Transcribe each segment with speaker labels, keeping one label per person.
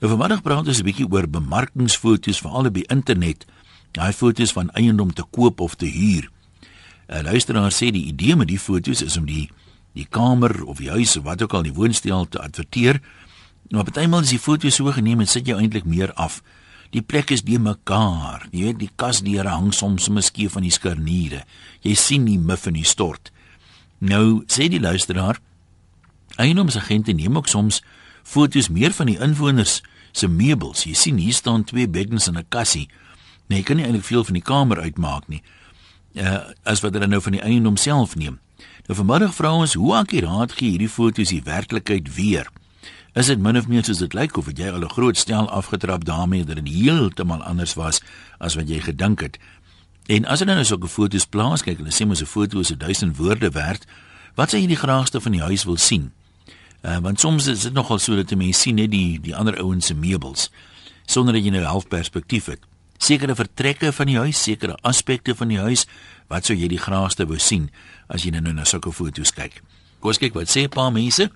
Speaker 1: Nou vanmiddag praat ons 'n bietjie oor bemarkingsfoto's veral op die internet. Daai foto's van eiendom te koop of te huur. 'n Luisteraar sê die idee met die foto's is om die die kamer of die huis of wat ook al die woonstel te adverteer. Nou partymal is die foto's so geneem en sit jou eintlik meer af. Die plek is die mekaar. Jy weet die kasdeure hang soms skief van die skarniere. Jy sien nie mif in die stort. Nou sê die luisteraar, eiendomsagente neem ook soms foto's meer van die inwoners se meubels. Jy sien hier staan twee beddens en 'n kassie. Nee, jy kan nie eintlik veel van die kamer uitmaak nie. Uh as wat hulle nou van die eiendom self neem. Nou vanmiddag vra ons hoe akuraat gee hierdie foto's die werklikheid weer? Is dit min of meer soos dit lyk of het jy al 'n groot stel afgetrap daarmee dat dit heeltemal anders was as wat jy gedink het? En as jy nou 'n foto's plaas, kyk, hulle sê mos 'n foto is 1000 woorde werd. Wat sou jy die graagste van die huis wil sien? Uh, want soms is dit nogal so dat mense sien net die die ander ouens se meubels sonder dat jy nou half perspektief het. Sekere vertrekke van die huis, sekere aspekte van die huis, wat sou jy die graagste wou sien as jy nou na sulke foto's kyk? Kom kyk wat sê 'n paar mense.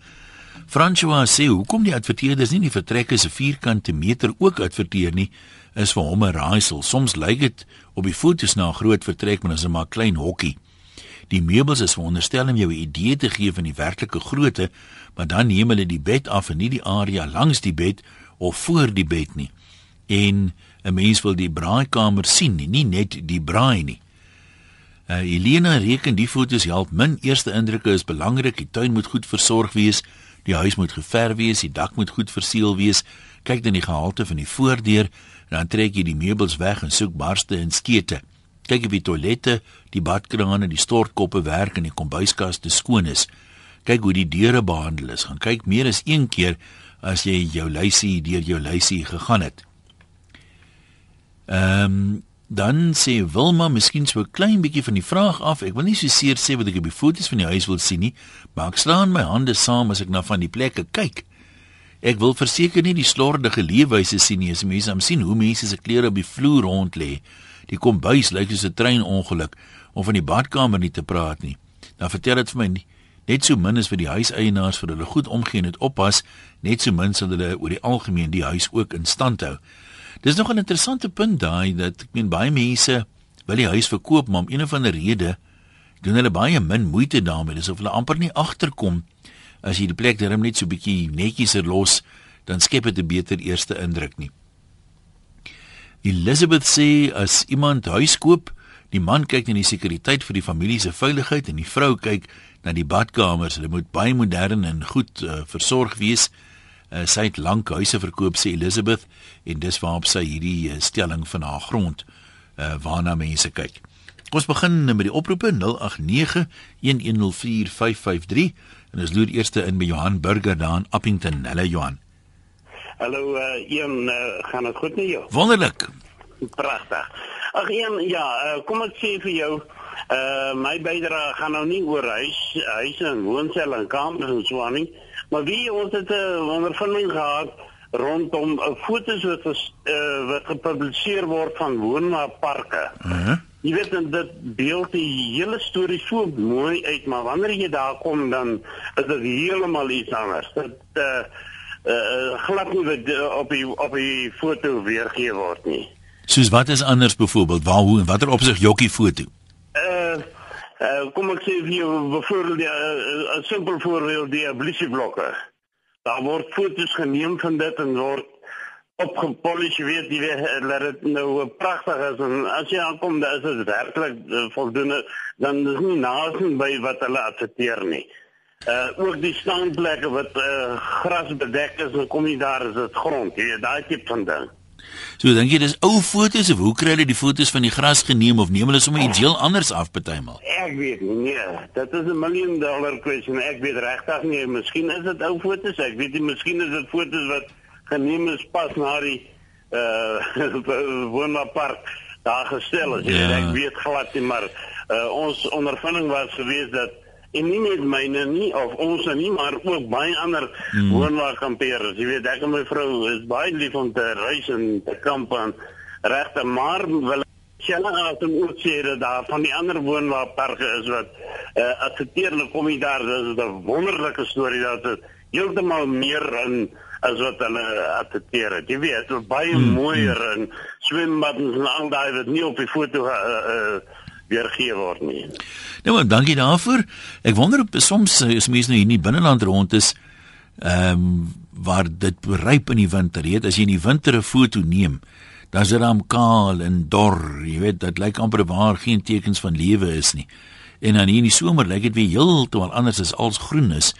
Speaker 1: François sê hoekom die adverteerders nie die vertrekke se vierkante meter ook adverteer nie, is vir hom 'n raaisel. Soms lyk dit op die foto's na 'n groot vertrek, maar dit is 'n maar klein hokkie. Die meubels is veronderstel om jou 'n idee te gee van die werklike grootte, maar dan neem hulle die bed af en nie die area langs die bed of voor die bed nie. En 'n mens wil die braaikamer sien, nie, nie net die braai nie. Uh, Elena reken die foto's help min. Eerste indrukke is belangrik. Die tuin moet goed versorg wees, die huis moet geverf wees, die dak moet goed verseël wees. Kyk dan die gehalte van die voordeur, dan trek jy die meubels weg en soek barste en skete kyk of die toilette, die badkrane, die stortkoppe werk en die kombuiskaste skoon is. Kyk hoe die deure behandel is. Gaan kyk meer as een keer as jy jou lysie deur jou lysie gegaan het. Ehm um, dan sê Wilma miskien so 'n klein bietjie van die vraag af. Ek wil nie so seer sê wat ek op die foto's van die huis wil sien nie, maar ek slaan my hande saam as ek na van die plekke kyk. Ek wil verseker nie die slordige leefwyse sien nie. As mense am sien hoe mense se klere op die vloer rond lê Die kombuis lyk soos 'n treinongeluk om van die badkamer nie te praat nie. Dan vertel dit vir my nie, net so min as vir die huiseienaars vir hulle goed omgee en dit oppas, net so min sal hulle oor die algemeen die huis ook in stand hou. Dis nog 'n interessante punt daai dat ek meen baie mense wil die huis verkoop maar om een of ander rede doen hulle baie min moeite daarmee. Dis of hulle amper nie agterkom as jy die plek darem net so bietjie netjies los, dan skep dit 'n beter eerste indruk nie. Elizabeth sê as iemand huis koop, die man kyk na die sekuriteit vir die familie se veiligheid en die vrou kyk na die badkamers. Hulle moet baie modern en goed uh, versorg wees. Uh, sy het lank huise verkoop sê Elizabeth en dis waarop sy hierdie uh, stelling van haar grond uh, waarna mense kyk. Ons begin met die oproepe 0891104553 en ons loer eers in by Johan Burger daar in Appington. Hallo Johan.
Speaker 2: Hallo uh, Ian, uh, gaan dit goed met jou?
Speaker 1: Wonderlik.
Speaker 2: Pragtig. Ag Ian, ja, uh, kom ek sê vir jou, uh my bydrae gaan nou nie oor huis, huise en woonstel en kamers en so aan nie, maar wie ons het 'n uh, ondervinding gehad rondom uh, foto's wat uh, wat gepubliseer word van woonwaarparke. Mhm. Uh -huh. Jy weet dan dit beeld die hele storie so mooi uit, maar wanneer jy daar kom dan is dit heeltemal iets anders. Dit uh uh, glad nie wat uh, op die op die foto weergee word nie.
Speaker 1: Soos wat is anders byvoorbeeld waar hoe en watter opsig jokkie foto?
Speaker 2: Uh, uh kom ek sê vir jou byvoorbeeld 'n uh, simpel voorbeeld die ablisieblokke. Daar word foto's geneem van dit en word opgepolish weet jy weet dat dit nou pragtig is en as jy aankom dan is dit werklik uh, voldoende dan is nie nasie by wat hulle adverteer nie. Uh ook die staanplekke wat uh gras bedek is, dan kom jy daar is dit grond. Jy daai tipe van ding.
Speaker 1: So dink jy dis ou foto's of hoe kry hulle die foto's van die gras geneem of neem hulle sommer iets heel anders af partymal?
Speaker 2: Ek weet nie. Nee, dit is 'n miljoen dollar question. Ek weet regtig nie. Miskien is dit ou foto's. Ek weet nie, miskien is dit foto's wat geneem is pas na die uh woonpark daar gestel is. Ja. Ek weet glad nie, maar uh ons ondervinding was geweest dat en nie net myne nie of ons nie maar ook baie ander hmm. woonwaarkampeerders jy weet ek en my vrou is baie lief om te reis en te kamp en regte maar wil Sjelle het hom ook sê dat daar van die ander woonwaarparke is wat uh, accepteerlik kom jy daar dis 'n wonderlike storie dat dit heeltemal meer in as wat hulle adverteer. Jy weet, baie mm, mooier mm. en swembaddens en al daai wat nie op die foto uh, uh, weergee word nie.
Speaker 1: Nou, maar dankie daarvoor. Ek wonder op soms as mense nou hier in die binneland rond is, ehm um, waar dit ryp in die winter. Jy weet, as jy in die winter 'n foto neem, dan is dit dan kaal en dor. Jy weet, dit lyk amper waar geen tekens van lewe is nie. En dan hier in die somer lyk dit weer heeltemal anders as als groen is.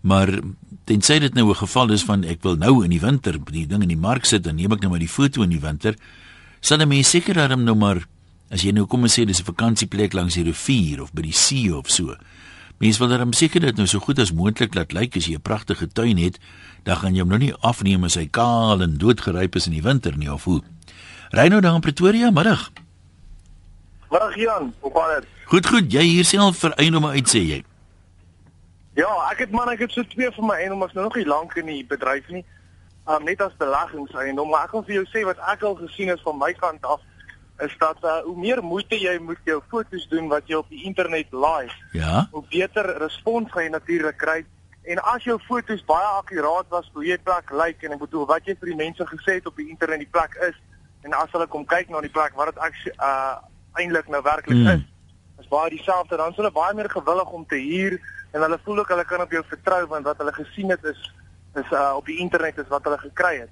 Speaker 1: Maar tensy dit nou 'n geval is van ek wil nou in die winter die ding in die mark sit en neem ek nou maar die foto in die winter, sal 'n mens seker daarom nou maar as jy nou kom en sê dis 'n vakansieplek langs die rivier of by die see of so. Mens wil daarom seker dit nou so goed as moontlik laat lyk as jy 'n pragtige tuin het, dan gaan jy hom nou nie afneem as hy kaal en doodgeryp is in die winter nie of hoe. Reino daar in Pretoria, middag.
Speaker 3: Middag Jan, hoe gaan dit?
Speaker 1: Goed goed, jy hier self vir eiendomme uit sê jy.
Speaker 3: Ja, ek het man, ek het so twee van my eiendomme nou nog nie lank in die bedryf nie. Um net as beleggingseiendom, maar ek kan vir jou sê wat ek al gesien het van my kant af is dat uh, hoe meer moeite jy moet jou foto's doen wat jy op die internet laai,
Speaker 1: ja,
Speaker 3: hoe beter respons gaan jy natuurlik kry. En as jou foto's baie akkuraat was hoe jy plek lyk en ek bedoel wat jy vir die mense gesê het op die internet die plek is en as hulle kom kyk na die plek wat dit ek uh eintlik nou werklik mm. is, is baie dieselfde. Dan is hulle baie meer gewillig om te huur en hulle voel ook hulle kan op jou vertrou want wat hulle gesien het is is uh, op die internet is wat hulle gekry het.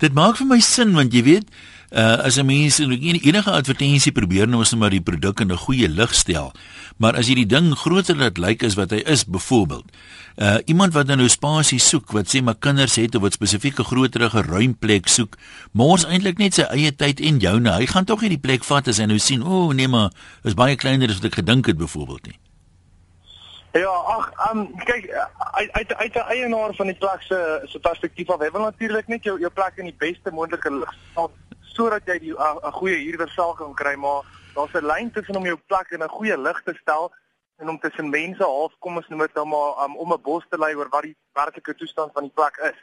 Speaker 1: Dit maak vir my sin want jy weet uh, as 'n mens enige advertensie probeer nou is net maar die produk in 'n goeie lig stel. Maar as jy die ding groter laat lyk as wat hy is byvoorbeeld. Uh iemand wat nou spasie soek wat sê maar kinders het of wat spesifieke groterige ruimplek soek, mors eintlik net sy eie tyd en joune. Hy gaan tog nie die plek vat as hy nou sien, o oh, nee maar, is baie kleiner as wat ek gedink het byvoorbeeld nie.
Speaker 3: Ja, ag, um, kyk uit uit uit 'n eienaar van die plek se se perspektief af, hy wil natuurlik net jou jou plek in die beste moontlike lig stel sodat jy 'n goeie huurder sal kan kry, maar daar's 'n lyn tussen om jou plek in 'n goeie lig te stel en om tussen mense half kom ons noem dit nou maar um, om 'n bos te lei oor wat die werklike toestand van die plek is.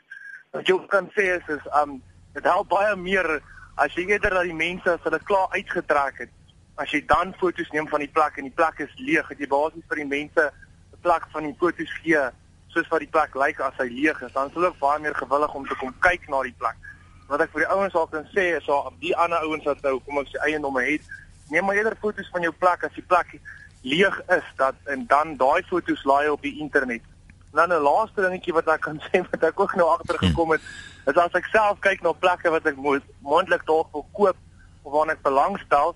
Speaker 3: Wat jy kan sê is is um dit help baie meer as jy eerder dat die mense as hulle klaar uitgetrek het, as jy dan foto's neem van die plek en die plek is leeg, het jy basies vir die mense plek van die foto's gee soos wat die plek lyk as hy leeg is, dan is hulle baie meer gewillig om te kom kyk na die plek. Wat ek vir die ouens al kan sê is so die ander ouens wat nou kom ons sê eie nomme het, neem maar eerder foto's van jou plek as die plek leeg is dat en dan daai foto's laai op die internet. Dan 'n laaste dingetjie wat ek kan sê wat ek ook nou agtergekom het, is as ek self kyk na plekke wat ek moontlik dalk wil koop of waarna ek belangstel,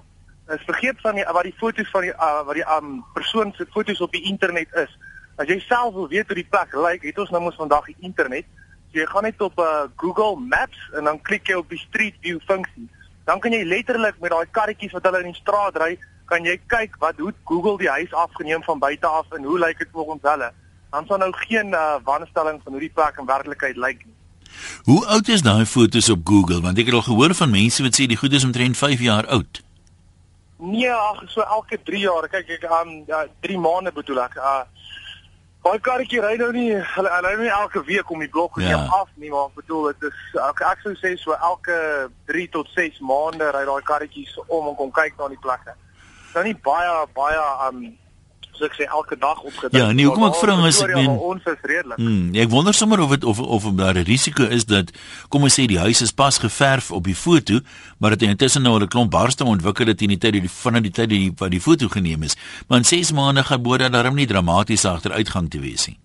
Speaker 3: is vergeet van die wat die foto's van die uh, wat die um, persoon se foto's op die internet is. As jy self wil weet hoe die plek lyk, het ons nou mos vandag die internet. Jy gaan net op uh, Google Maps en dan klik jy op die Street View funksie. Dan kan jy letterlik met daai karretjies wat hulle in die straat ry, kan jy kyk wat hoe Google die huis afgeneem van buite af en hoe lyk dit volgens hulle. Dan sal nou geen uh, wanstelling van hoe die plek in werklikheid lyk nie.
Speaker 1: Hoe oud is daai foto's op Google? Want ek het al gehoor van mense wat sê die goed is omtrent 5 jaar oud.
Speaker 3: Nee, ag, so elke 3 jaar. Kyk ek aan um, ja, 3 maande bedoel ek. Uh Baie karretjie ry nou nie hulle ry nie elke week om die blok ja. af nie, maar ek bedoel dit is ek, ek sou sê so elke 3 tot 6 maande ry daai karretjies om en kom kyk na die plekke. Nou nie baie baie um so ek sê elke dag opgedink.
Speaker 1: Ja, nee, hoekom ek vra is ek meen
Speaker 3: ons is redelik.
Speaker 1: Hmm, ek wonder sommer of dit of of daar 'n risiko is dat kom ons sê die huis is pas geverf op die foto, maar dit intussen nou 'n klomp barste ontwikkel het in die tyd die van die tyd die wat die foto geneem is. Maar in 6 maande gaan boorde daarom nie dramaties agteruitgang te wees nie.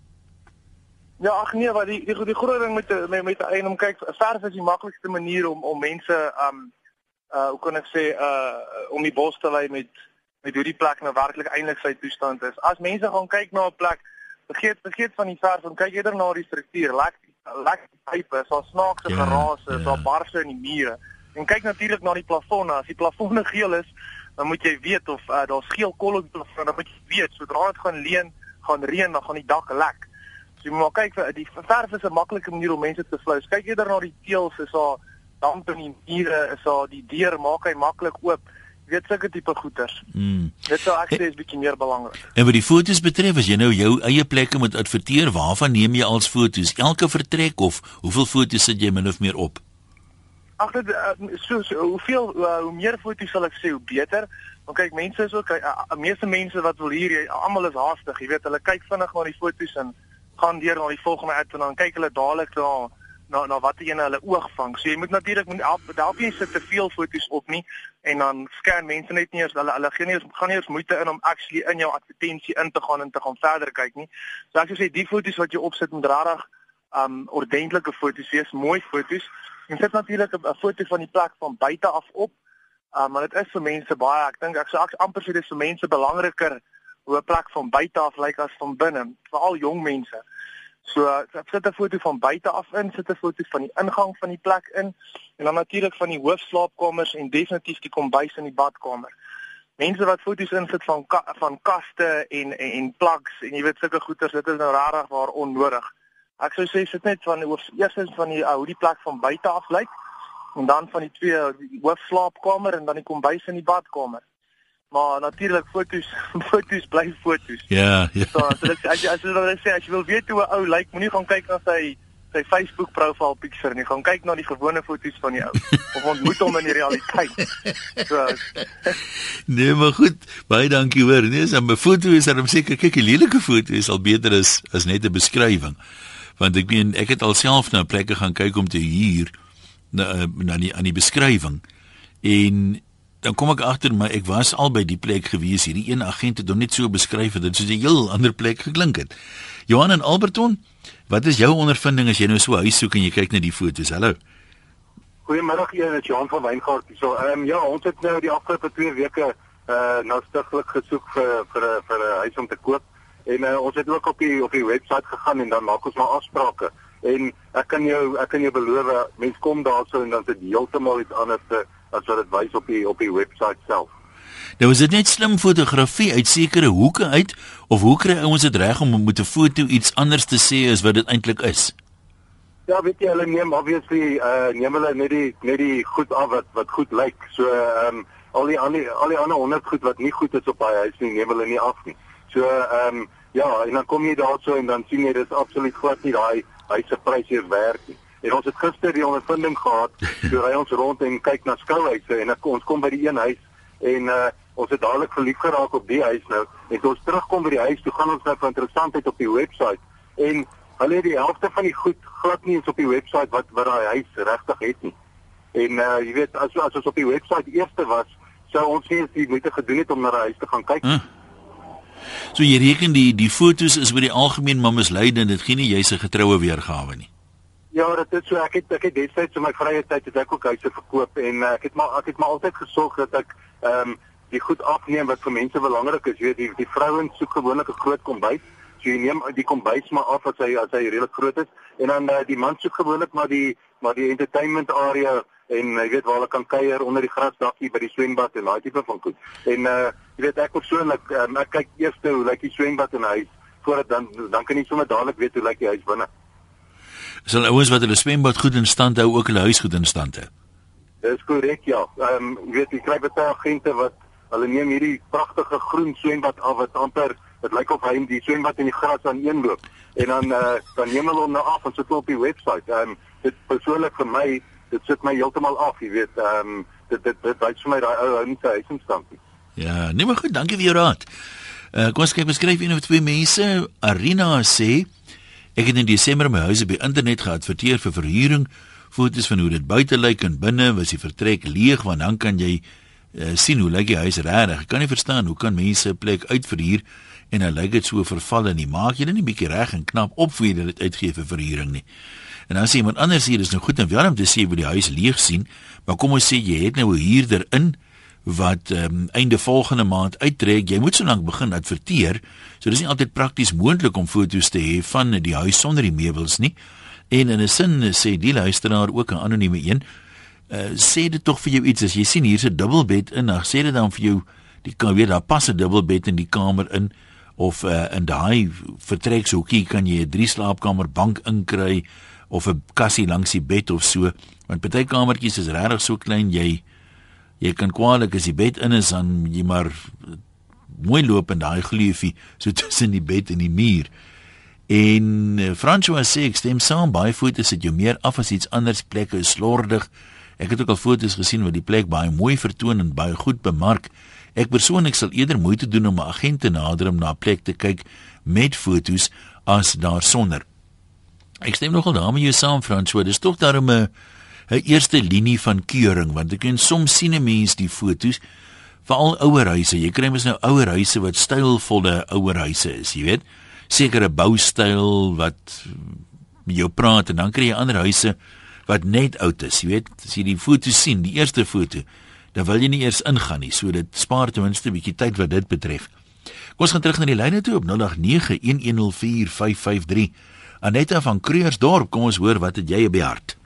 Speaker 3: Ja, ag nee, wat die die, die groot ding met met met een om kyk, verf is die maklikste manier om om mense um uh hoe kan ek sê uh om die bos te lei met met hoe die plek nou werklik eintlik sy toestand is. As mense gaan kyk na 'n plek, vergeet vergeet van die verf en kyk eerder na die struktuur. Lek lek pipe, so snaakse ja, gerase, ja. so barse in die mure. En kyk natuurlik na die plafonne. As die plafonne geel is, dan moet jy weet of uh, daar's geel kol op die plafon, dan moet jy weet sodra dit gaan leen, gaan reën, dan gaan die dak lek. So jy moet maar kyk vir die verf is 'n maklike manier om mense te flous. Kyk eerder na die teëls, is daar damp in die mure, is daar die deur maak hy maklik oop weet sulke tipe goeders. Mm. Dit sou ek sê is bietjie meer belangrik.
Speaker 1: En wat die foto's betref, as jy nou jou eie plekke moet adverteer, waarvan neem jy als foto's? Elke vertrek of hoeveel foto's sit jy min of meer op?
Speaker 3: Ag dit uh, so, so hoeveel uh, hoe meer foto's sal ek sê hoe beter. Want kyk, mense is ook uh, meeste mense wat wil hier, almal is haastig, jy weet, hulle kyk vinnig na die foto's en gaan deur na die volgende ad en dan kyk hulle dadelik na na na wat jy in hulle oog vang. So jy moet natuurlik moet dalk nie sit te veel foto's op nie en dan scan mense net nie eens hulle hulle gee nie eens gaan nie eens moeite in om actually in jou advertensie in te gaan en te gaan verder kyk nie. So ek sou sê die foto's wat jy opsit moet regtig um ordentlike foto's wees, mooi foto's. En sit natuurlik 'n foto van die plek van buite af op. Um maar dit is vir mense baie, ek dink ek sou ek amper sê dit is vir mense belangriker hoe 'n plek van buite af lyk as van binne, veral jong mense. So sit 'n foto van buite af in, sit 'n foto van die ingang van die plek in en dan natuurlik van die hoofslaapkamers en definitief die kombuis en die badkamer. Mense wat foto's insit van ka van kaste en en, en plugs en jy weet sulke goeders, dit is nou rarig waar onnodig. Ek sou sê sit net van oor eerstens van die hoe die plek van buite af lyk en dan van die twee die hoofslaapkamer en dan die kombuis en die badkamer. Maar natuurlik foto's foto's bly foto's.
Speaker 1: Ja, ja.
Speaker 3: So as dit as jy as jy wil sê as jy wil weet hoe 'n ou lyk, moenie gaan kyk na sy sy Facebook profiel picture nie. Gaan kyk na die gewone foto's van die ou of ontmoet hom in die realiteit. So
Speaker 1: Nee, maar goed. Baie dankie hoor. Nee, so 'n foto is dan seker kyk 'n lelike foto is al beter as as net 'n beskrywing. Want ek meen ek het alself na plekke gaan kyk om te huur na na die aan die beskrywing. En dan kom ek agter maar ek was al by die plek gewees hierdie een agent het hom net so beskryf dat dit soos 'n heel ander plek geklink het. Johan en Alberton, wat is jou ondervinding as jy nou so huis soek en jy kyk na die foto's? Hallo.
Speaker 4: Goeiemôre, hier is Johan van Wyngaard. So, ehm um, ja, ons het nou die afgelope 2 weke uh nou stiglik gesoek vir vir 'n vir 'n huis om te koop en uh, ons het ook op die op die webwerf gegaan en dan maak ons maar afsprake. En ek kan jou ek kan jou beloof, mense kom daarso en dan is dit heeltemal iets anders. Uh, as wat dit wys op die op die webwerf self.
Speaker 1: Nou is dit net slim fotografie uit sekere hoeke uit of hoe kry ouens dit reg om met 'n foto iets anders te sê as wat dit eintlik is?
Speaker 4: Ja, weet jy, hulle neem obviously uh neem hulle net die net die goed af wat wat goed lyk. So ehm um, al die al die ander honderd goed wat nie goed is op daai huis nie, neem hulle nie af nie. So ehm um, ja, en dan kom jy daarso en dan sien jy dis absoluut glad nie daai huis se prys hier werd nie. En ons het gister die ondervinding gehad, toe ry ons rond en kyk na skouhuise en ek, ons kom by die een huis en uh, ons het dadelik verlief geraak op die huis nou. En toe ons terugkom by die huis, toe gaan ons nou vir interessantheid op die webwerf en hulle het die helfte van die goed glad nie eens op die webwerf wat wat daai huis regtig het nie. En uh, jy weet as as ons op die webwerf eerste was, sou ons nie eens die moeite gedoen het om na die huis te gaan kyk. Huh?
Speaker 1: So jy reken die die fotos is oor die algemeen maar misleidend, dit gee nie jy se getroue weergawe nie.
Speaker 4: Ja, dit is so ek het ek het destyds in my vrye tyd het ek ook huise verkoop en uh, ek het maar ek het maar altyd gesorg dat ek ehm um, die goed afneem wat vir mense belangrik is. Jy weet die die vrouens soek gewoonlik 'n groot kombuis. So jy neem die kombuis maar af as hy as hy redelik groot is en dan uh, die man soek gewoonlik maar die maar die entertainment area en jy weet waar hulle kan kuier onder die grasdakkie by die swembad en daai tipe van goed. En uh jy weet ek persoonlik um, ek kyk eers hoe lyk die swembad in 'n huis voordat dan dan kan jy sommer dadelik weet hoe lyk die huis binne
Speaker 1: sal ouens wat hulle swembad goed in stand hou ook hulle huis goed in stand hou.
Speaker 4: Dis korrek ja. Ehm um, jy weet jy kry baie agente wat hulle neem hierdie pragtige groen swembad af wat amper dit lyk of hy in die swembad in die gras aan een loop en dan uh, dan neem hulle hom nou af en sit op die webwerf. Ehm um, dit persoonlik vir my dit sit my heeltemal af, jy weet. Ehm um, dit dit dit wys vir my daai ou ou se huis in stand.
Speaker 1: Ja, nee maar goed, dankie vir jou raad. Uh, kom ons kyk beskryf een of twee mense. Arina sê Ek het in Desember my huis op die internet geadverteer vir verhuuring. Foto's van hoe dit buite lyk en binne was die vertrek leeg want dan kan jy uh, sien hoe lyk die huis regtig. Ek kan nie verstaan hoe kan mense 'n plek uitverhuur en dan lyk dit so verval en nie. Maak jy dit nie bietjie reg en knap op voor jy dit uitgee vir verhuuring nie. En dan sê iemand anders hier is nou goed en wel om te sê hoe die huis leeg sien, maar kom ons sê jy het nou 'n huurder in wat um, einde volgende maand uittrek, jy moet so lank begin adverteer. So dis nie altyd prakties moontlik om foto's te hê van die huis sonder die meubels nie. En in 'n sin sê die luisteraar ook 'n anonieme een, uh, sê dit tog vir jou iets as jy sien hier's 'n dubbelbed in, dan sê dit dan vir jou die kan weet daar pas 'n dubbelbed in die kamer in of uh, in daai vertrekshoekie kan jy 'n drie slaapkamer bank inkry of 'n kassie langs die bed of so. Want baie kamertjies is regtig so klein jy jy kan kwaliek as die bed in is dan jy maar mooi loop in daai gleufie so tussen die bed en die muur. En uh, François sê ek stem saam baie foto's het jou meer af as iets anders plekke is slordig. Ek het ook al foto's gesien waar die plek baie mooi vertoon en baie goed bemark. Ek persoonlik sal eerder moeite doen om 'n agent te nader om na 'n plek te kyk met foto's as daar sonder. Ek stem nogal daarmee jou saam Frans, so dis tog daarom 'n 'n eerste linie van keuring want ek kan soms sien 'n mens die fotos veral ouer huise. Jy kry mos nou ouer huise wat stylvolle ouer huise is, jy weet. Sekere boustyl wat jou praat en dan kry jy ander huise wat net oud is, jy weet. As jy die foto sien, die eerste foto, dan wil jy nie eers ingaan nie. So dit spaar ten minste 'n bietjie tyd wat dit betref. Kom ons gaan terug na die lyne toe op 0891104553. Aneta van Kreersdorp, kom ons hoor wat het jy op die hart?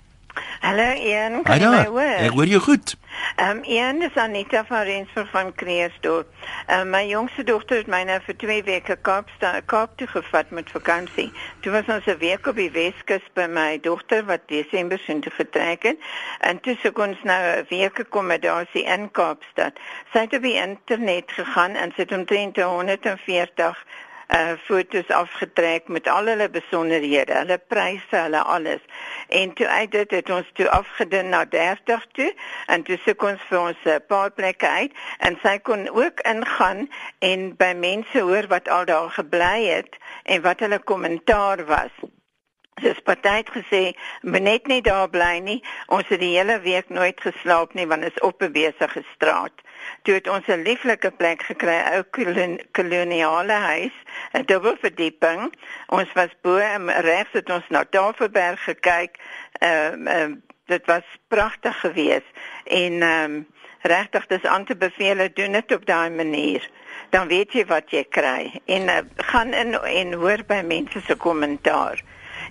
Speaker 5: Hallo Ian, kan jy my hoor?
Speaker 1: Ek hoor jou goed.
Speaker 5: Ehm um, Ian is Anita van Rensburg van Kreersdorp. Ehm um, my jongste dogter het my nou vir 2 weke Kaapstad Kaap toe gevat met vakansie. Toe was ons 'n week op die Weskus by my dogter wat Desember sin te vertrek het. En toe sou ons nou 'n week akkommodasie in Kaapstad. Sy het op die internet gegaan en sy het omtrent 140 uh fotos afgetrek met al hulle besonderhede, hulle pryse, hulle alles. En toe uit dit het ons toe afgedin na 30 toe en toe soek ons vir ons 'n paar plekke uit en sy kon ook ingaan en by mense hoor wat al daar gebly het en wat hulle kommentaar was. Dis partyt gesê, "Menet nie daar bly nie. Ons het die hele week nooit geslaap nie want is op 'n besige straat." Toe het ons 'n lieflike plek gekry, ou koloniale huis, 'n dubbelverdieping. Ons was bo en regs het ons na Tafelberg gekyk. Ehm uh, uh, dit was pragtig geweest en ehm um, regtig dis aan te beveel doen dit op daai manier. Dan weet jy wat jy kry en uh, gaan in en hoor by mense se kommentaar.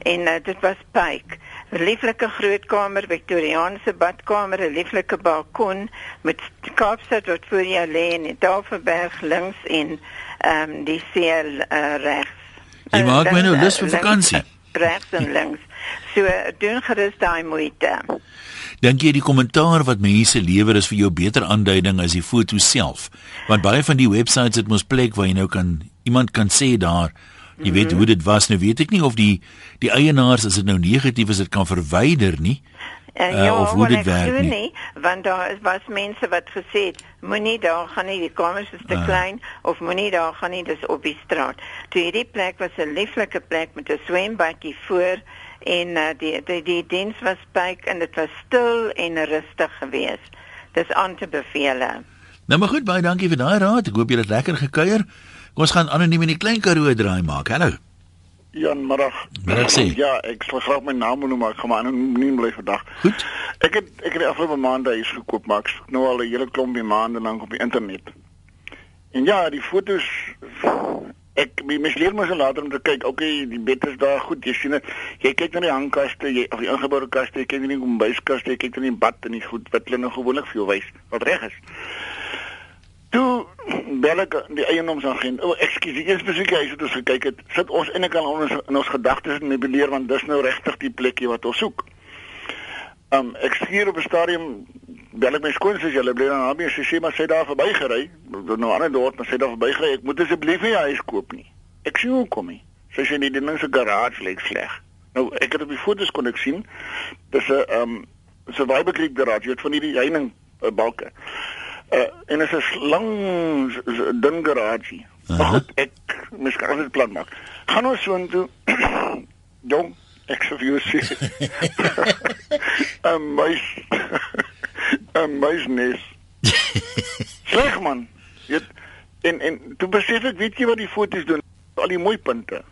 Speaker 5: En uh, dit was pyk. 'n lieflike groot kamer, Victoriaanse badkamer, 'n lieflike balkon met Kaapstad wat voor jou lê en die Tafelberg links en ehm um, die see uh, regs.
Speaker 1: Jy maak my nou lus vir vakansie.
Speaker 5: Regs en links. So doen gerus daai moeite.
Speaker 1: Dink jy die kommentaar wat mense lewer is vir jou beter aanduiding as die foto self? Want baie van die websites het mos plek waar jy nou kan iemand kan sê daar Jy weet hoe dit was nou weet ek nie of die die eienaars as dit nou negatief is dit kan verwyder nie.
Speaker 5: Uh, ja, uh, of hoe dit werk nie. nie. Want daar was mense wat gesê het moenie daar gaan nie die kamers is te uh. klein of moenie daar gaan nie dis op die straat. Toe hierdie plek was 'n lieflike plek met 'n swembadjie voor en uh, die die die diens was byk en dit was stil en rustig geweest. Dis aan te beveel.
Speaker 1: Nou maar goed baie dankie vir daai raad. Ek hoop jy het lekker gekuier. Kom ons gaan anoniem in die klein Karoo draai maak. Hallo.
Speaker 6: Jan. Middag
Speaker 1: sê.
Speaker 6: Ja, ek sal graag my naam noem, maar ek gaan maar anoniem bly vandag.
Speaker 1: Goed.
Speaker 6: Ek het ek het afgelope maande huis gekoop, maar ek nou al 'n hele klompie maande lank op die internet. En ja, die fotos ek mis leer my so later om te kyk. Okay, die bed is daar goed. Jy sien. Jy kyk na die hangkaste, jy of die ingeboude kaste, jy kyk na die kombuiskaste, jy kyk na die bad en die goed wat hulle nou gewoonlik vir jou wys wat reg is. Toe bel ek die eiendomsagent. O, oh, ekskuus, die eerste besoek hy het ons gekyk het. Sit ons en ek kan ons in ons gedagtes nebuleer want dis nou regtig die plekjie wat ons soek. Um ek skuur op 'n stadium bel ek my skoonsies, hulle bly dan naby sy sê maar sy daar verbygery. Nou ander dorp, maar sy daar verbygery. Ek moet asseblief nie 'n huis koop nie. Ek sê hoekom nie? Sy sê nie die ding se garage lyk sleg. Nou ek het op die foto's kon ek sien. Dis 'n um 'n survival creek garage, jy weet van hierdie heining uh, balke. Uh, en is 'n lang dun garage. Uh -huh. Goed, ek mis kan dit plan maak. Gaan ons so intoe. Jong, ek sê vir jou sê. 'n muis 'n muisnes. Sleg man. Jy en en toe besef ek weet jy wat die foto's doen? Al die mooi punte.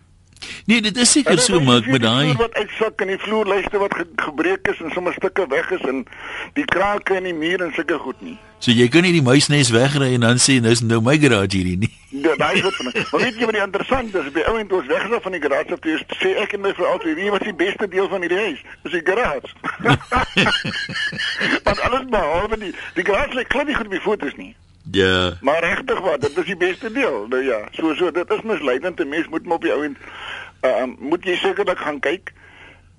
Speaker 1: Nee, dit is seker so maar met daai
Speaker 6: wat uitsak en die vloerlyste wat ge gebreek is en sommer stukke weg is en die krake in die muur en sulke goed nie.
Speaker 1: So jy kan nie die muisnes wegry en dan sê dis nou my garage hierdie nie.
Speaker 6: Ja, daai is wat van. Maar weet jy wat die interessant is? By ouend ons weggery van die garage af, dis sê ek en my vrou altyd, wie was die beste deel van hierdie huis? Dis die garage. Want alles behalwe die die garage lê glad nie goed op die foto's nie.
Speaker 1: Ja.
Speaker 6: Maar regtig wat, dit is die beste deel. Nou ja, so so dit is misleidend. 'n Mens moet maar op die ouend uh, moet jy sekerlik gaan kyk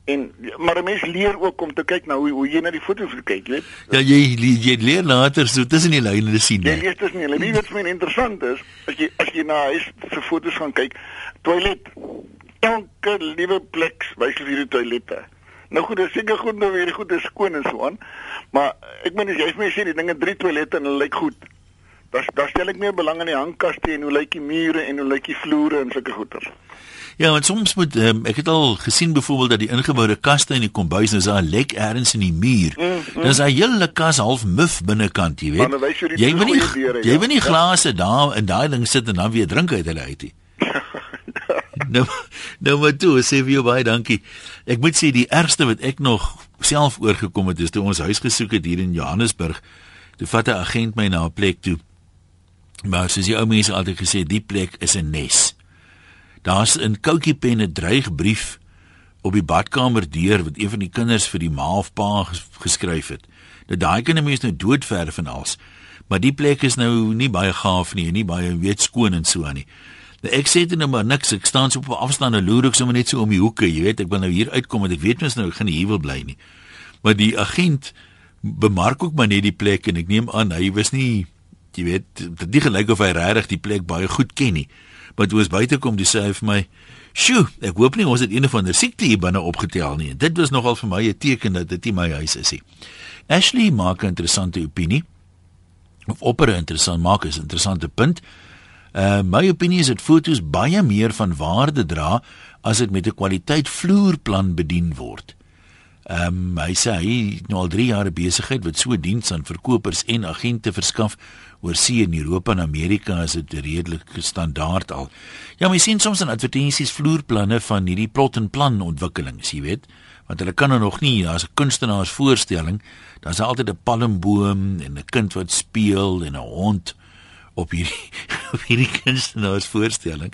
Speaker 6: en maar 'n mens leer ook om te kyk na hoe hoe jy na die foto's kyk, weet?
Speaker 1: Ja, jy jy leer later so tussen die lyne sien.
Speaker 6: Ja, dit is nie. Wie weet vir my interessant is as jy as jy na huis se foto's gaan kyk, toilet. Elke liewe plek wys vir die toilette. Nou goed, dit is seker goed nou weer goed is skoon en so aan. Maar ek meen as jy vir my sê die dinge drie toilette en hulle lyk goed Daar daar stel ek meer belang in die hangkaste en hoe lyk die mure en hoe lyk die vloere en sulke goeters.
Speaker 1: Ja, want soms moet um, ek het al gesien byvoorbeeld dat die ingeboude kaste in die kombuis nou is daar 'n lek ergens in die muur. Mm, mm. Dis 'n hele kas half muf binnekant, jy weet.
Speaker 6: Maar jy,
Speaker 1: jy wil nie deure, jy ja. wil nie glase daar in daai ding sit en dan weer drink uit hulle uit nie. nou nou maar toe, sê vir jou baie dankie. Ek moet sê die ergste wat ek nog self oorgekom het is toe ons huis gesoek het hier in Johannesburg. Toe vat 'n agent my na 'n plek toe. Maar soos die ou mense altyd gesê, die plek is 'n nes. Daar's 'n koutjie pen 'n dreigbrief op die badkamer deur wat een van die kinders vir die ma of pa geskryf het. Nou daai kinders mens nou doodverf en als. Maar die plek is nou nie baie gaaf nie, nie baie weet skoon en so aan nie. Nou ek sê dit nou maar niks, ek staan so op 'n afstand en loer ek sommer net so om die hoeke, jy weet, ek wil nou hier uitkom want ek weet mens nou ek gaan nie hier wil bly nie. Maar die agent bemark ook maar net die plek en ek neem aan hy was nie jy weet, dit nie gelyk of hy regtig die plek baie goed ken nie. Maar toe ons buite kom, dis hy vir my, "Sjoe, ek hoop nie ons het een of ander siekte hier binne opgetel nie." Dit was nogal vir my 'n teken dat dit nie my huis is nie. Ashley maak 'n interessante opinie. Of opper interessant maak is 'n interessante punt. Uh my opinie is dat fotos baie meer van waarde dra as dit met 'n kwaliteit vloerplan bedien word. Ehm um, hy sê hy nou al 3 jaar besigheid wat so diens aan verkopers en agente verskaf oor see in Europa en Amerika is dit redelik standaard al. Ja, my sien soms in advertensies vloerplanne van hierdie plot en plan ontwikkelings, jy weet, want hulle kan nog nie as 'n kunstenaars voorstelling, daar's altyd 'n palmboom en 'n kind wat speel en 'n hond op hierdie op hierdie kunstenaars voorstelling.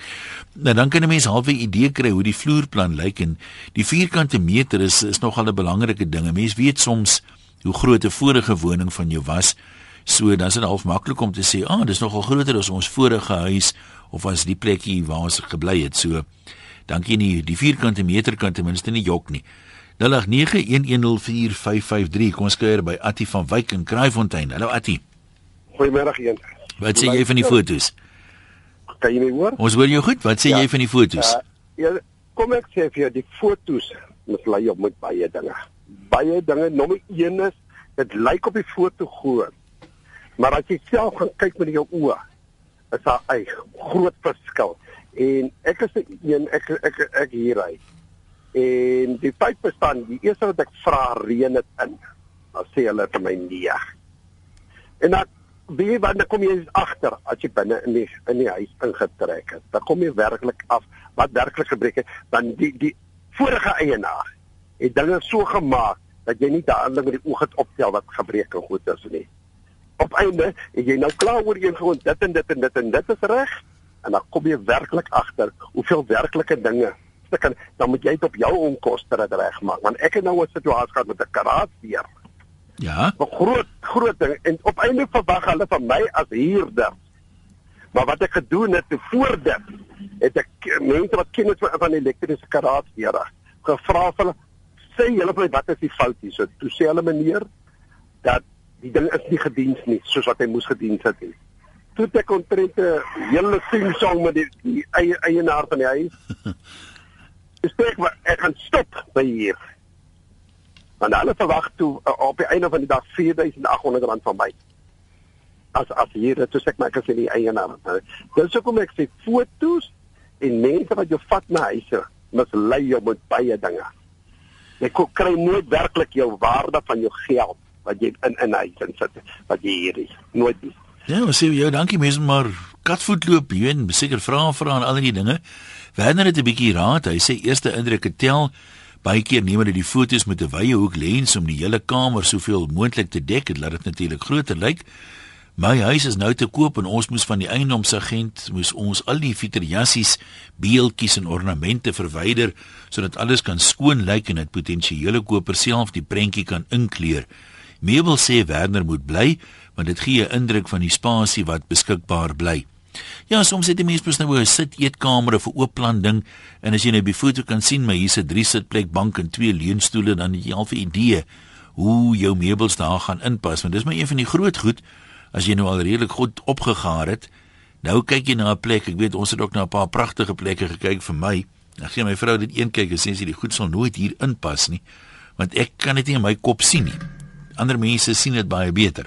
Speaker 1: Nou dan kan 'n mens half 'n idee kry hoe die vloerplan lyk en die vierkante meter is is nogal 'n belangrike ding. 'n Mens weet soms hoe groot 'n vorige woning van jou was So dan is dit half maklik om te sê, "Ag, ah, dis nogal groter as ons vorige huis of as die plekkie waar ons gebly het." So dankie nie, die vierkante meter kan ten minste nie jok nie. 0891104553. Kom ons kuier by Attie van Wyk in Kraaifontein. Hallo Attie.
Speaker 7: Goeiemôre een.
Speaker 1: Wat sê jy van die fotos?
Speaker 7: Kan jy my hoor?
Speaker 1: Ons hoor jou goed. Wat sê ja. jy van die fotos? Uh,
Speaker 7: ja, kom ek sê vir jou die fotos moet lei op met baie dinge. Baie dinge. Nommer 1 is dit lyk op die foto goed. Maar as jy self kyk met jou oë, is daar 'n groot verskil. En ek is een ek ek ek, ek hier hy. En die feit bestaan, die eerste wat ek vra reën dit in. Dan sê hulle vir my nee. En dan wie wanneer kom jy agter as jy binne in die in die huis ingetrek het? Dan kom jy werklik af wat werklik gebreek het, dan die die vorige eienaar het dinge so gemaak dat jy nie dadelik met die oog het optel wat gebreek en goed is nie op einde en jy nou klaar oor een gewoon dit en dit en dit en dit is reg en dan kom jy werklik agter hoeveel werklike dinge dit kan dan moet jy dit op jou onkoste regmaak want ek het nou 'n situasie gehad met 'n karaasbeer
Speaker 1: ja.
Speaker 7: 'n groot groot ding en op einde verwag hulle van my as huurder. Maar wat ek gedoen het voor dit het ek mense wat kennis van, elektriese karaasbeere gevra vir hulle sê julle vir wat is die fout hier? So toe sê hulle meneer dat die ding is nie gediens nie soos wat hy moes gediens het nie. Toe ek ontrent 'n hele sing song met die, die eie eienaar van die huis. Dis ek ek gaan stop by hier. Want hulle verwag toe uh, op die einde van die dag 4800 rand van my. As as hier dit sê ek maar ek is nie eienaar. Dis hoekom ek sê fotos en mense wat jou vat na huise mislei jou met baie dinge. Jy kry nooit werklik jou waarde van jou geld wat jy in in hy sin sit wat jy hier is nooit nie.
Speaker 1: Ja, ons sê jou dankie mense maar katvoet loop hier en seker vra vra en al die dinge. Werner het 'n bietjie raad. Hy sê eerste indrukke tel. Baie keer neem hulle die foto's met 'n wye hoek lens om die hele kamer soveel moontlik te dek en laat dit natuurlik groter lyk. My huis is nou te koop en ons moes van die eiendomsagent moes ons al die fietrejassies, beeltjies en ornamente verwyder sodat alles kan skoon lyk en dit potensiële koper self die prentjie kan inkleur. Mabel sê Werner moet bly, want dit gee 'n indruk van die spasie wat beskikbaar bly. Ja, soms het die mens mos nou 'n sit eetkamer of 'n oop plan ding en as jy nou die foto kan sien my hier's 'n drie sitplek bank en twee leunstoele dan het jy al 'n idee hoe jou meubels daar gaan inpas want dis maar een van die groot goed as jy nou al redelik goed opgegaar het. Nou kyk jy na 'n plek. Ek weet ons het ook na 'n paar pragtige plekke gekyk vir my. Dan gee my vrou dit een kyk en sê sy die goed sal nooit hier inpas nie want ek kan dit nie in my kop sien nie ander mense sien dit baie beter.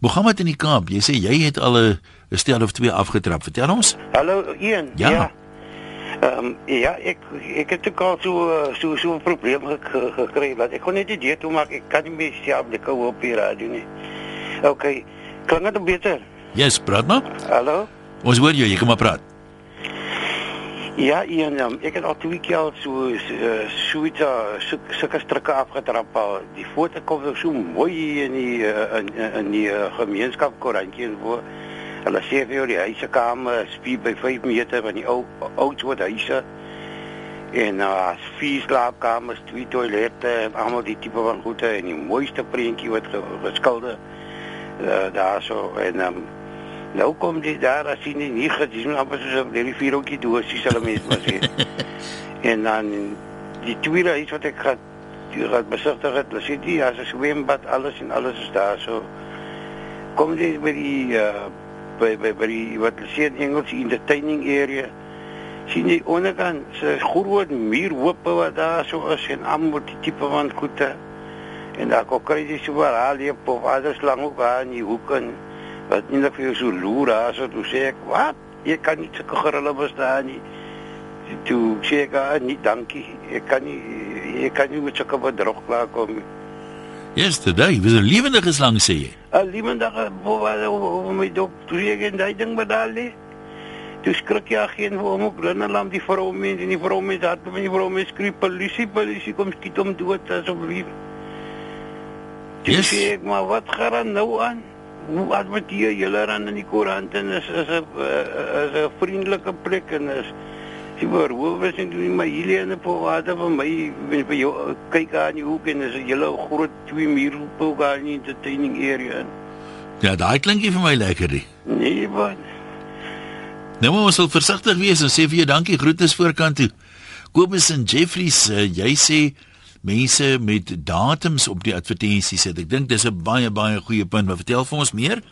Speaker 1: Mohammed in die Kaap, jy sê jy het al 'n stel of twee afgetrap. Vertel ons.
Speaker 8: Hallo Ian.
Speaker 1: Ja.
Speaker 8: Ja, um, ja ek ek het ook al so so so 'n probleem ge- gekry dat ek kon net nie dit toe maak. Ek kan nie meer self die kou op die radio nie. OK. Klink dit beter?
Speaker 1: Yes, praat maar.
Speaker 8: Hallo.
Speaker 1: Ons hoor jou, jy kan maar praat.
Speaker 8: Ja, Ian, um, ek het al twee keer so uh, so iets uh, so, sulke strikke afgetrap al. Die foto kom so mooi in die uh, in, in die uh, gemeenskapkoerantjie en voor. Hulle sê vir die huisekamer spie by 5 meter van die ou ou soort huise. En uh vier slaapkamers, twee toilette, en almal die tipe van goede en die mooiste prentjie wat ge, geskilder uh, daar so en um, nou kom die daar as jy nie nie gesien amper soos op die vier ookie doosies hulle mense maar sê. en dan die tweede huis wat ek gaan die gaan besigtig het, hulle sê die as 'n swembad, alles en alles is daar so. Kom jy by die uh, by by by die wat hulle sê in Engels die entertaining area sien jy onderkant se groot muurhope wat daar so is en almal die tipe van goede en daar kry jy so waar al die op alles lang ook aan die hoek en wat nie net vir jou so loer daar so toe sê ek wat jy kan nie sulke gerille bestaan nie toe sê ek ah, nie dankie ek kan nie ek kan nie met sulke bedrog klaar kom nie
Speaker 1: Yesterday was 'n lewendige slang sê jy.
Speaker 8: 'n lewendige boe my dop toe ek en daai ding bedaal nie Toe skrik jy geen vir hom ook Linnelam die vrou mense en die vrou mense het met die vrou mense skreeu polisie polisie kom skiet hom dood. Toe
Speaker 1: Yes.
Speaker 8: sê ek maar wat gaan nou aan? Hoe adverteer julle dan in die koerant en is is 'n eh, is 'n vriendelike plek en is Sy word hoe is dit doen my hierdie en op water van my vir jou kyk aan die hoek en is 'n hele groot twee muur daar in die entertaining area.
Speaker 1: Ja, daai klink nie vir my lekker nie.
Speaker 8: Nee, wat?
Speaker 1: Nou maar ons sal versigtig wees en sê vir jou dankie groetes voorkant toe. Kobus en Jeffries, uh, jy sê mense met datums op die advertensies sit. Ek dink dis 'n baie baie goeie punt, maar vertel vir ons meer.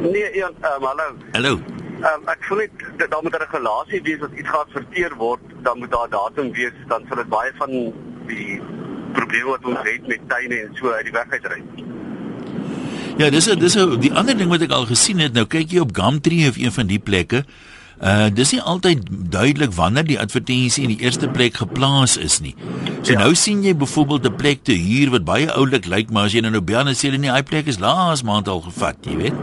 Speaker 7: Nee, Ian, um, hallo.
Speaker 1: Hallo.
Speaker 7: Um, ek voel net dat daar moet 'n regulasie wees as iets geadverteer word, dan moet daar datum wees, dan sal dit baie van die probleme wat ons het met tuine en so uit die weg uitry.
Speaker 1: Ja, dis 'n dis 'n die ander ding wat ek al gesien het. Nou kyk jy op Gumtree of een van die plekke. Uh dis nie altyd duidelik wanneer die advertensie in die eerste plek geplaas is nie. So ja. nou sien jy byvoorbeeld 'n plek te huur wat baie oulik lyk, maar as jy nou nou bel en sê hulle nie hy plek is laas maand al gevat, jy weet.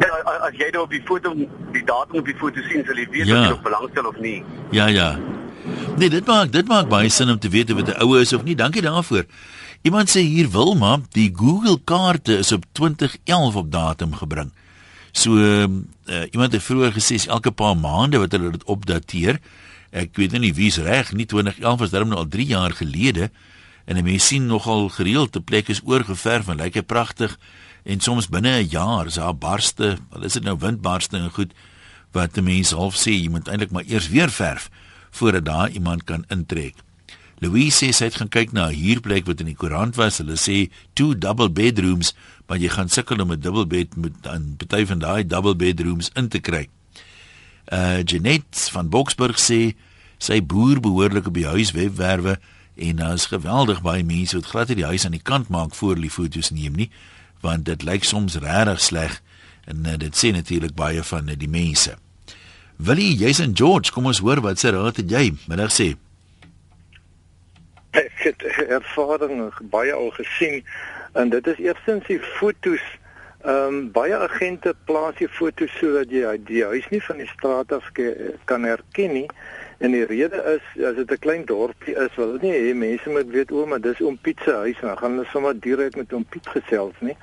Speaker 7: Ja, as jy nou op die foto die datum op die foto sien, sal jy weet
Speaker 1: Ja.
Speaker 7: of jy nog belangstel of nie.
Speaker 1: Ja, ja. Nee, dit maak dit maak baie sin om te weet of dit 'n oue is of nie. Dankie daarvoor. Iemand sê hier Wilma, die Google kaarte is op 2011 op datum gebring. So uh, iemand het vroeër gesê elke paar maande wat hulle dit opdateer. Ek weet nou nie wie's reg, nie 2011 was daarom nou al 3 jaar gelede en mens sien nogal gereeld 'n plek is oorgeverf en lyk hy pragtig en soms binne 'n jaar is daar barste, wel is dit nou windbarste en goed wat 'n mens half sê jy moet eintlik maar eers weer verf voordat daar iemand kan intrek. Louise sê sy het gaan kyk na 'n huurplek wat in die koerant was. Hulle sê two double bedrooms, maar jy gaan sukkel om 'n dubbel bed met dan party van daai double bedrooms in te kry. Uh Janet van Boksburg sê sy boer behoorlik op die huis webwerwe en daar's geweldig baie mense wat glad die huis aan die kant maak voor hulle foto's neem nie, want dit lyk soms regtig sleg en uh, dit sê natuurlik baie van uh, die mense. Willie, jy's in George, kom ons hoor wat se raad het jy? Middag sê.
Speaker 9: ek het ervaring baie al gesien en dit is eerstens die fotos ehm um, baie agente plaas die fotos sodat jy die huis nie van die straat af kan herken nie. En die rede is as dit 'n klein dorpie is wil nie hê mense moet weet o maar dis oom Piet se huis. En dan gaan hulle sommer direk met oom Piet gesels nie?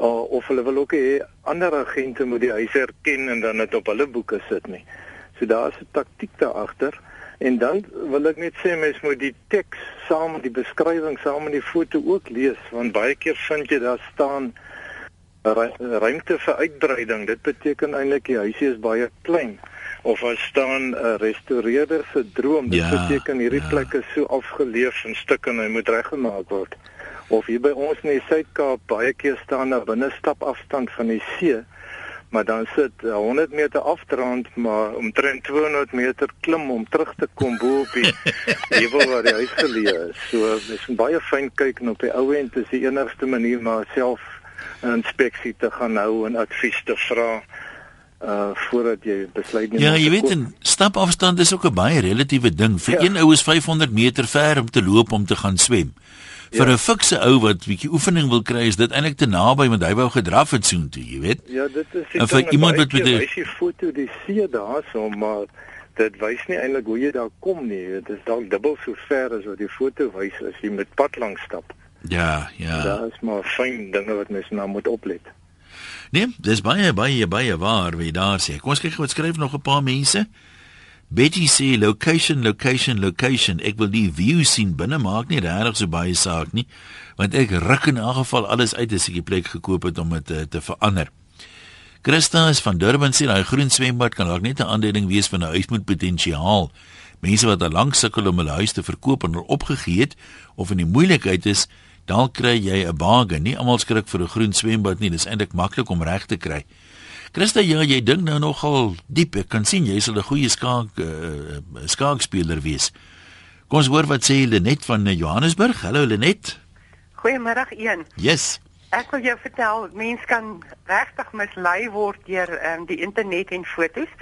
Speaker 9: Uh, of hulle wil ook hê ander agente moet die huis herken en dan dit op hulle boeke sit nie? So daar is 'n taktik daar agter En dan wil ek net sê mens moet die teks saam met die beskrywing saam met die foto ook lees want baie keer vind jy daar staan ru- ruimte vir uitbreiding. Dit beteken eintlik die huisie is baie klein of daar staan 'n uh, restaureerder se droom. Dit
Speaker 1: Ja,
Speaker 9: beteken hierdie
Speaker 1: ja.
Speaker 9: plek is so afgeleef en stukke en hy moet reggemaak word. Of hier by ons in die Suid-Kaap baie keer staan daar binne stapafstand van die see maar dan sit uh, 100 meter afdraand maar omtrent 200 meter klim om terug te kom bo op die heuwel waar die huis geleë is. So dis baie fyn kyk en op die ou end is die enigste manier maar self 'n inspeksie te gaan hou en advies te vra uh voordat jy besluit neem.
Speaker 1: Ja, jy weet 'n stapafstand is ook 'n baie relatiewe ding. Vir ja. een ou is 500 meter ver om te loop om te gaan swem. Vir 'n ja. fikse ou wat bietjie oefening wil kry, is dit eintlik te naby want hy wou gedraf het soontoe, jy weet.
Speaker 9: Ja, dit is
Speaker 1: en vir iemand wat met 'n
Speaker 9: Hy sien foto die see daarso, maar dit wys nie eintlik hoe jy daar kom nie. Dit is dalk dubbel so ver as wat die foto wys as jy met pad langs stap.
Speaker 1: Ja, ja.
Speaker 9: Daar is maar fyn dinge wat mens nou moet oplet.
Speaker 1: Nee, dis baie baie baie waar wie daar sê. Kom ons kyk wat skryf nog 'n paar mense. Betty sê location location location. Ek wil die view sien binne maak nie regtig so baie saak nie, want ek ruk in elk geval alles uit as ek die plek gekoop het om dit te, te verander. Christa is van Durban sê daai groen swembad kan dalk net 'n aanduiding wees van 'n huis met potensiaal. Mense wat al lank sukkel om hulle huis te verkoop en opgegee het of in die moeilikheid is, dan kry jy 'n bargain. Nie almal skrik vir 'n groen swembad nie. Dis eintlik maklik om reg te kry. Christa, ja, jy dink nou nogal diep. Ek kan sien jy sal 'n goeie skaak uh, skaakspeler wees. Kom ons hoor wat sê Lenet van Johannesburg. Hallo Lenet.
Speaker 10: Goeiemôre een.
Speaker 1: Yes.
Speaker 10: Ek wil jou vertel, mense kan regtig mislei word deur um, die internet en fotos.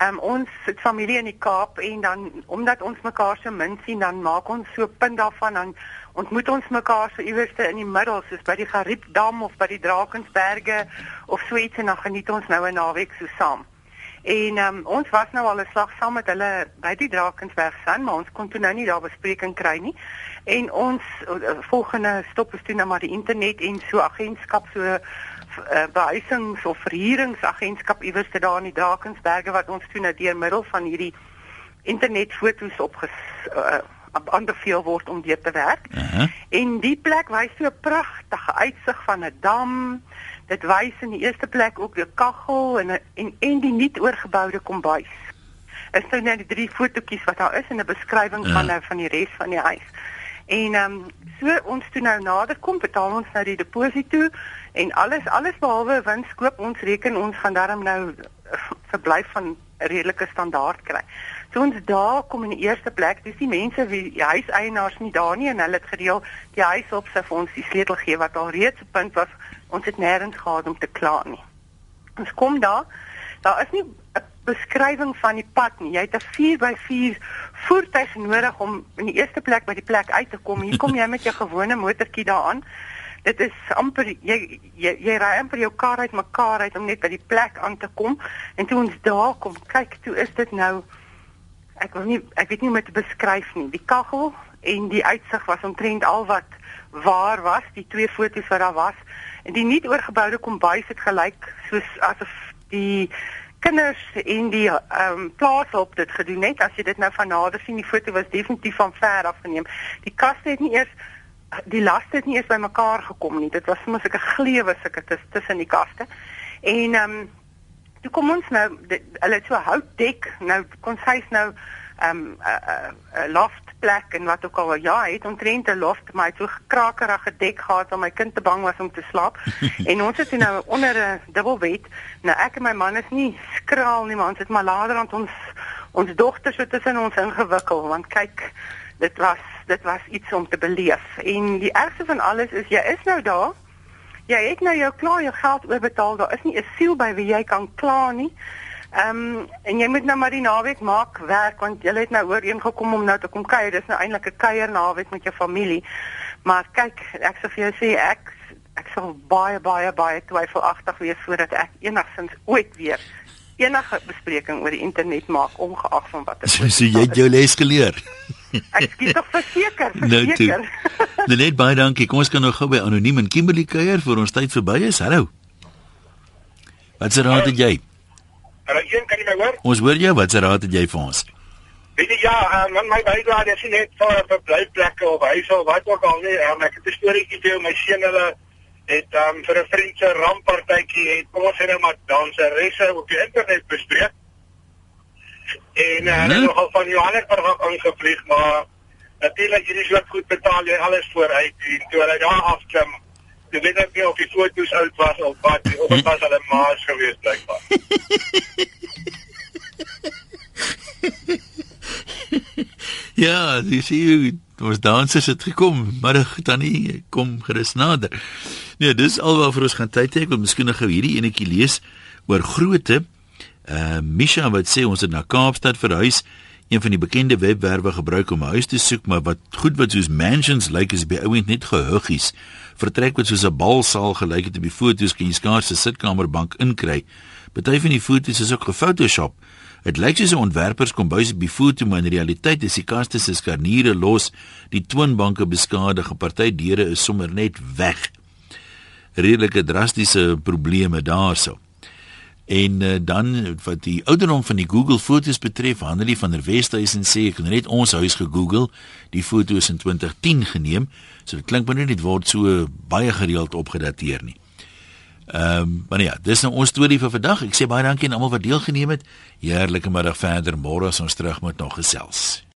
Speaker 10: Um, ons het familie in die Kaap en dan omdat ons mekaar so min sien, dan maak ons so punt daarvan dan ontmoet ons mekaar so iewerste in die middel, soos by die Gariepdam of by die Drakensberge of so iets en dan geniet ons nou 'n naweek so saam. En um, ons was nou al 'n slag saam met hulle by die Drakensberg san, maar ons kon toe nou nie daar bespreking kry nie. En ons uh, volgende stop is toe nou maar die internet en so agentskap so uh, behuisings of verhuuringsagentskap iewers te daar in die Drakensberge wat ons toe nou deur middel van hierdie internetfoto's opges uh, aanbeveel word om deur te werk. Uh -huh. En die plek wys so 'n pragtige uitsig van 'n dam. Dit wys in die eerste plek ook die kaggel en en en die nuut oorgeboude kombuis. Is nou net die drie fotootjies wat daar is en 'n beskrywing uh -huh. van nou van die res van die huis. En ehm um, so ons toe nou nader kom, betaal ons nou die deposito en alles alles behalwe wins koop ons reken ons gaan daarom nou verblyf van redelike standaard kry. So ons daar kom in die eerste plek, dis die mense wie die huiseienaars nie daar nie en hulle het gedeel die huis op sy vir ons die sleutel gee wat al reeds 'n punt was ons het nêrens gehad om te kla nie. Ons kom daar, daar is nie 'n beskrywing van die pad nie. Jy het 'n 4x4 voertuig nodig om in die eerste plek by die plek uit te kom. Hier kom jy met jou gewone motortjie daaraan. Dit is amper jy jy, jy ry amper jou kar uit mekaar uit om net by die plek aan te kom. En toe ons daar kom, kyk, toe is dit nou ek wil nie ek weet nie hoe om dit te beskryf nie. Die kaggel en die uitsig was omtrent al wat waar was, die twee foto's wat daar was. En die nuut oorgeboude kombuis het gelyk soos asof die kinders in die ehm um, plaas op dit gedoen het. As jy dit nou van nader sien, die foto was definitief van ver af geneem. Die kaste het nie eers die laste het nie eens bymekaar gekom nie. Dit was sommer so 'n glewe sulke tussen die kaste. En ehm um, toe kom ons nou hulle het so houtdek nou kon sy nou ehm um, 'n uh, uh, uh, loft plek en wat ook al. Ja het omtrent 'n loft maar het so gekrakerige dek gehad om my kind te bang was om te slaap. En ons het nou onder 'n dubbelbed nou ek en my man is nie skraal nie maar ons het maar later aan ons ons dogter so tussen ons ingewikkel want kyk dit was dit was iets om te beleef. En die ergste van alles is jy is nou daar jy het nou jou klaar jou geld oorbetaal, daar is nie 'n siel by wie jy kan kla nie. Ehm um, en jy moet nou maar die naweek maak werk want jy het nou ooreengekom om nou te kom kuier. Dis nou eintlik 'n kuier naweek met jou familie. Maar kyk, ek sê vir jou sê ek ek sal baie baie baie twyfelagtig wees voordat ek enigsins ooit weer enige bespreking oor die internet maak ongeag van wat
Speaker 1: ek So, so jy het jou les geleer.
Speaker 10: Ek skiet tog verseker, verseker.
Speaker 1: Nou net baie dankie. Kom ons kan nou gou by anoniem en Kimberley kuier vir ons tyd verby is. Hallo. Wat se raad het jy?
Speaker 11: Hallo, een kan jy my hoor?
Speaker 1: Ons hoor jou. Wat se raad het jy vir ons?
Speaker 11: Weet jy ja, um, my bydrae is net vir verblyfplekke of huise of wat ook al nie. Um, ek het 'n storieetjie vir my seun hulle het um, vir 'n vriend se ramppartytjie het ons sê nou maar danseresse op die internet bespreek. En uh, hulle het nogal van Johannesburg af aangevlieg, maar natuurlik hierdie soort goed betaal jy alles vooruit en toe hulle daar afklim. Jy weet net nie of die foto's oud was of wat, of dit was hulle maas geweest blykbaar.
Speaker 1: ja, dis hier ons dansers het gekom. Middag tannie, kom gerus nader. Nee, dis alwaar vir ons gaan tyd hê. Ek wil miskien nog hierdie enetjie lees oor grootte. Uh Misha wat sê ons het na Kaapstad verhuis een van die bekende webwerwe gebruik om 'n huis te soek, maar wat goed wat soos mansions lyk is by ouend net gehuggies. Vertrek wat soos 'n balsaal gelyk het op die foto's kan jy skaars 'n sitkamerbank inkry. Party van die foto's is ook gefotoshop. Dit lyk soos 'n ontwerper se kombuis op die foto, maar in realiteit is die kaste se skarniere los, die toonbanke beskadig, 'n party deure is sommer net weg. Redelike drastiese probleme daarso. En uh, dan wat die ouderdom van die Google foto's betref, Hanelie van der Westhuizen sê ek het net ons huis gegoogel. Die foto is in 2010 geneem. So dit klink maar net word so baie gereeld opgedateer nie. Ehm, um, maar ja, dis nou ons storie vir vandag. Ek sê baie dankie aan almal wat deelgeneem het. Heerlike middag verder. Môre is ons terug met nog gesels.